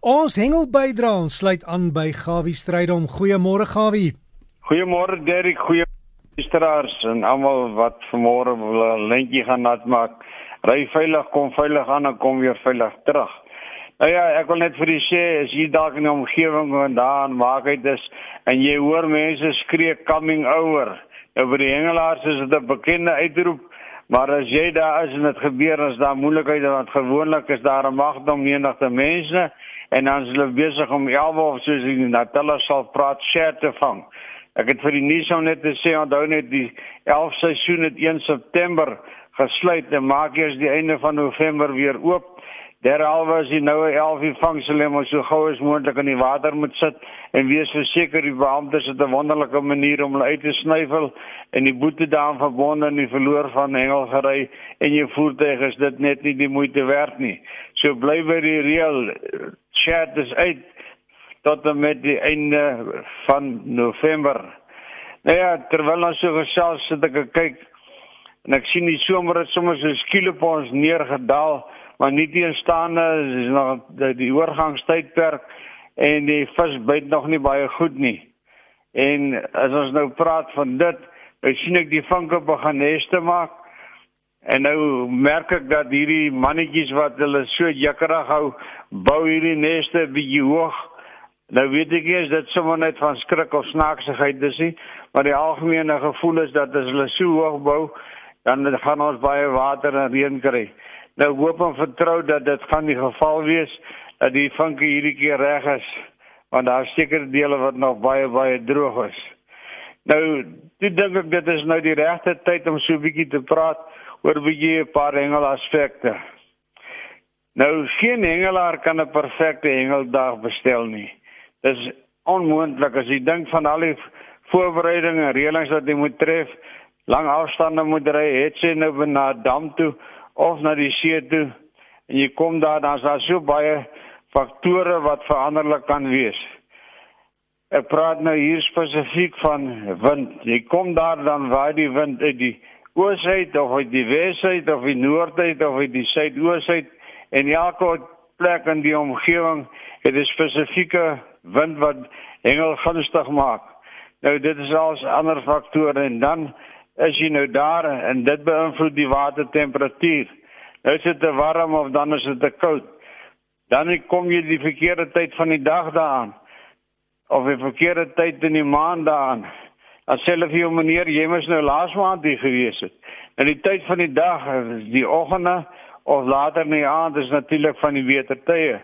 Ons hengel bydra ons sluit aan by Gawie Strydom. Goeiemôre Gawie. Goeiemôre Derrick, goeie luisteraars en almal wat vanmôre wil 'n lentjie gaan nat maak. Ry veilig, kom veilig aan en kom weer veilig terug. Nou ja, ek wil net vir u sê as jy dalk in die omgewing vandaan maak dit is en jy hoor mense skree coming over. Nou vir die hengelaars is dit 'n bekende uitroep Maar as jy daar is en dit gebeur as daar moeilikhede want gewoonlik is daar 'n magdom menigte mense en dan is hulle besig om 11 of soos in Natal sal praat share te vang. Ek het vir die nuus nou net te sê onthou net die 11 seisoen het 1 September gesluit en maak eers die einde van November weer oop. Derhalwe as die noue 11 vangsel hem so gou as moontlik in die water moet sit en wees verseker die beamptes het 'n wonderlike manier om hulle uit te snyvel en die boete daaraan verbonde aan die verloor van hengelgery en jou voertuig is dit net nie die moeite werd nie. So bly by die reël chat is uit tot en met die einde van November. Nou ja, terwyl ons so gesels sit ek kyk en ek sien die somer het sommer so skielik op ons neergedaal, maar nie teenstaande is nog die, oorgangstydperk en die vis byt nog nie baie goed nie. En as ons nou praat van dit, ek sien ek die vanke begin neste maak En nou merk ek dat hierdie mannetjies wat hulle so jekkerig hou, bou hierdie neste bietjie hoog. Nou weet ek nie as dit sommer net van skrik of snaaksigheid is nie, maar die algemene gevoel is dat as hulle so hoog bou, dan gaan ons baie water en reën kry. Nou hoop en vertrou dat dit gaan die geval wees dat die vinke hierdie keer reg is, want daar seker dele wat nog baie baie droog is. Nou, dit dink ek dit is nou die regte tyd om so 'n bietjie te praat oor 'n paar hengel aspekte. Nou geen hengelaar kan 'n perfekte hengeldag bestel nie. Dis onmoontlik as jy dink van al die voorbereidings en reëlings wat jy moet tref, lang afstande moet ry, het jy nou na dam toe of na die see toe en jy kom daar dan is daar so baie faktore wat veranderlik kan wees. Ek praat nou hier spesifiek van wind. Jy kom daar dan waar die wind uit die oosheid of uit die wesheid of die noordheid of uit die suidoosheid en elke plek in die omgewing het 'n spesifieke wind wat hengel gunstig maak. Nou dit is als ander faktore en dan is jy nou daar en dit beïnvloed die watertemperatuur. Nou is dit te warm of dan is dit te koud. Dan kom jy die verkeerde tyd van die dag daaraan of die verkeerde tyd in die maand daaraan. As self hier meneer, jy mos nou laas maand hier gewees het. In die tyd van die dag, die oggende of later in die aand is natuurlik van die wetertye.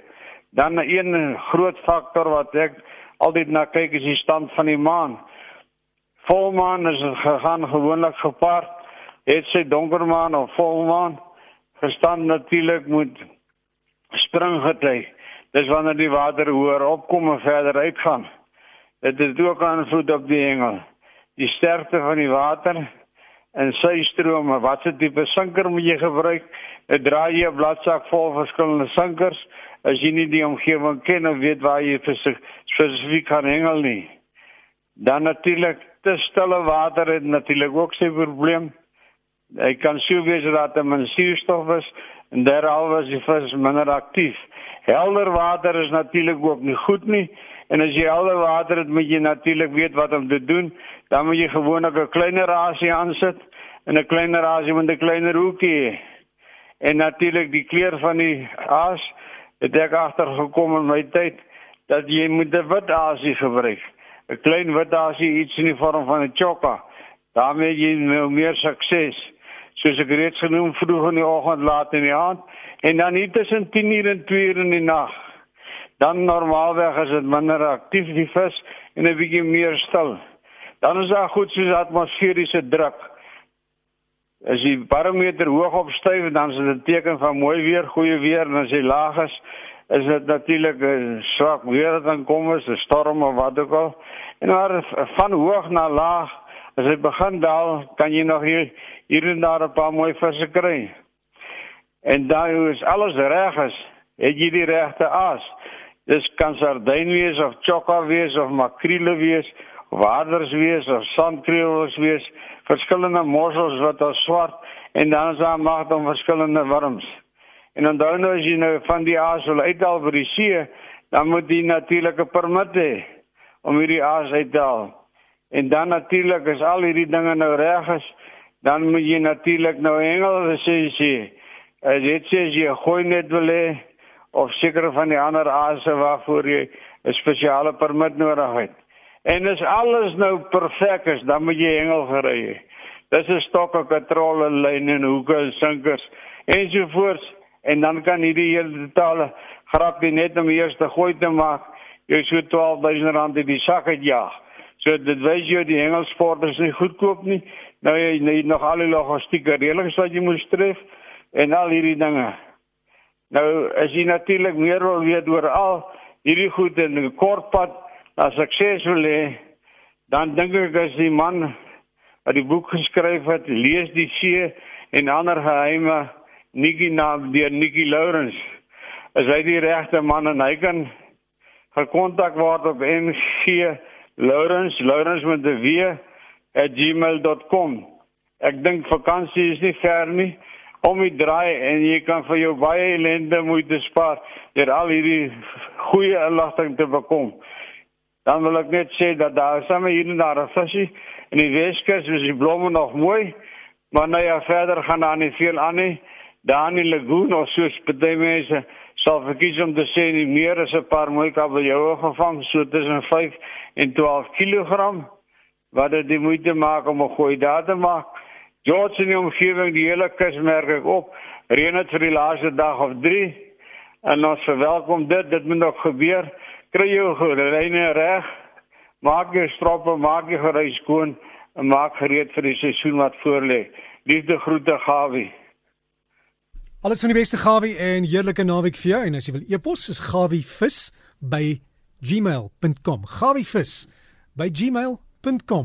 Dan 'n een groot faktor wat ek altyd na kyk is die stand van die maan. Volmaan is gegaan gewoonlik gepaard het sy donker maan of volmaan gestaan natuurlik moet spring gety. Dis wanneer die water hoër opkom en verder uitgaan. Dit het ook aanvloed op die hengel die sterkte van die water en sy strome wat se tipe sinker moet jy gebruik? Ek draai jy 'n bladsak vol verskillende sinkers. As jy nie die omgewing ken of weet waar jy spesifiek kan hengel nie dan natuurlik te stille water het natuurlik ook sy probleem. Hy kan sou wees dat daar min suurstof is en daaralwe is die vis minder aktief helder water is natuurlik ook nie goed nie En as jy helder water het, moet jy natuurlik weet wat om te doen. Dan moet jy gewoonlik 'n kleiner rasie aansit en 'n kleiner rasie met 'n kleiner hoekie. En natuurlik die kleur van die aas het ek agtergekom in my tyd dat jy moet 'n wit aasie gebruik. 'n Klein wit aasie iets in die vorm van 'n chokka. daarmee jy nou meer sukses. Soos ek reeds genoem vroeg in die oggend, laat in die aand en dan nie tussen 10:00 en 2:00 in die nag dan normaalweg is dit minder aktief die vis en 'n bietjie meer stil. Dan is daar goed soos atmosferiese druk. As die barometer hoog opstyg, dan is dit 'n teken van mooi weer, goeie weer en as hy laag is, is dit natuurlik 'n swak weer wat dan kom, 'n storm of wat ook al. En maar van hoog na laag, as dit begin daal, kan jy nog hier hier en daar 'n paar mooi visse kry. En daai is alles reg is, het jy die regte aas. Dis kan sardyn wees of chokka wees of makriele wees of aders wees of sandkreels wees, verskillende mossels wat al swart en dan is daar magte om verskillende wurms. En onthou nou as jy nou van die aas wil uithaal vir die see, dan moet jy natuurlik 'n permit hê om hierdie aas uit te haal. En dan natuurlik as al hierdie dinge nou reg is, dan moet jy natuurlik nou Engels sê sê. As jy sê jy gooi net wil hê of seker van die ander aase waarvoor jy 'n spesiale permit nodig het. En as alles nou perfek is, dan moet jy hengel gery hê. Dis 'n stokke kontrole lyn en hoeke en sinkers ensovoorts en dan kan hierdie hele totale grapie net om eers te gooi te maak. Jy so 12000 rand in die sak het ja. So dit wys jy die hengelsport is nie goedkoop nie. Nou jy nee, nog al die logistieke reëlings wat jy moet stref en al hierdie dinge. Nou as jy natuurlik meer wil weet oor al hierdie goed in 'n kort pad na sukses wil hê, dan dink ek as die man wat die boek geskryf het, lees die see en ander geheime Nikki naam deur Nikki Lawrence. As hy die regte man en hy kan gekontak word op NG Lawrence Lawrence met die w @gmail.com. Ek dink vakansie is nie ver nie om jy draai en jy kan vir jou baie ellende moeite spaar deur al hierdie goeie inligting te bekom. Dan wil ek net sê dat daar sommer hier en daar visie in die Weskus is die blomme nog mooi, maar nou ja verder gaan daar nie veel aan nie. Daar in die lagoon of soos baie mense sal verkies om te sê nie meer as 'n paar mooi kabeljoue gevang so tussen 5 en 12 kg wat dit die moeite maak om 'n goeie daad te maak. George in die omgewing die hele kus merk ek op. Reën het vir die laaste dag of 3 en ons verwelkom dit. Dit moet nog gebeur. Kry jou gereine reg. Maak jou stroppe, maak jou gereis skoon en maak gereed vir die seisoen wat voorlê. Liefde groete Gawie. Alles van die beste Gawie en heerlike naweek vir jou en as jy wil e-pos is gawievis by gmail.com. Gawievis by gmail.com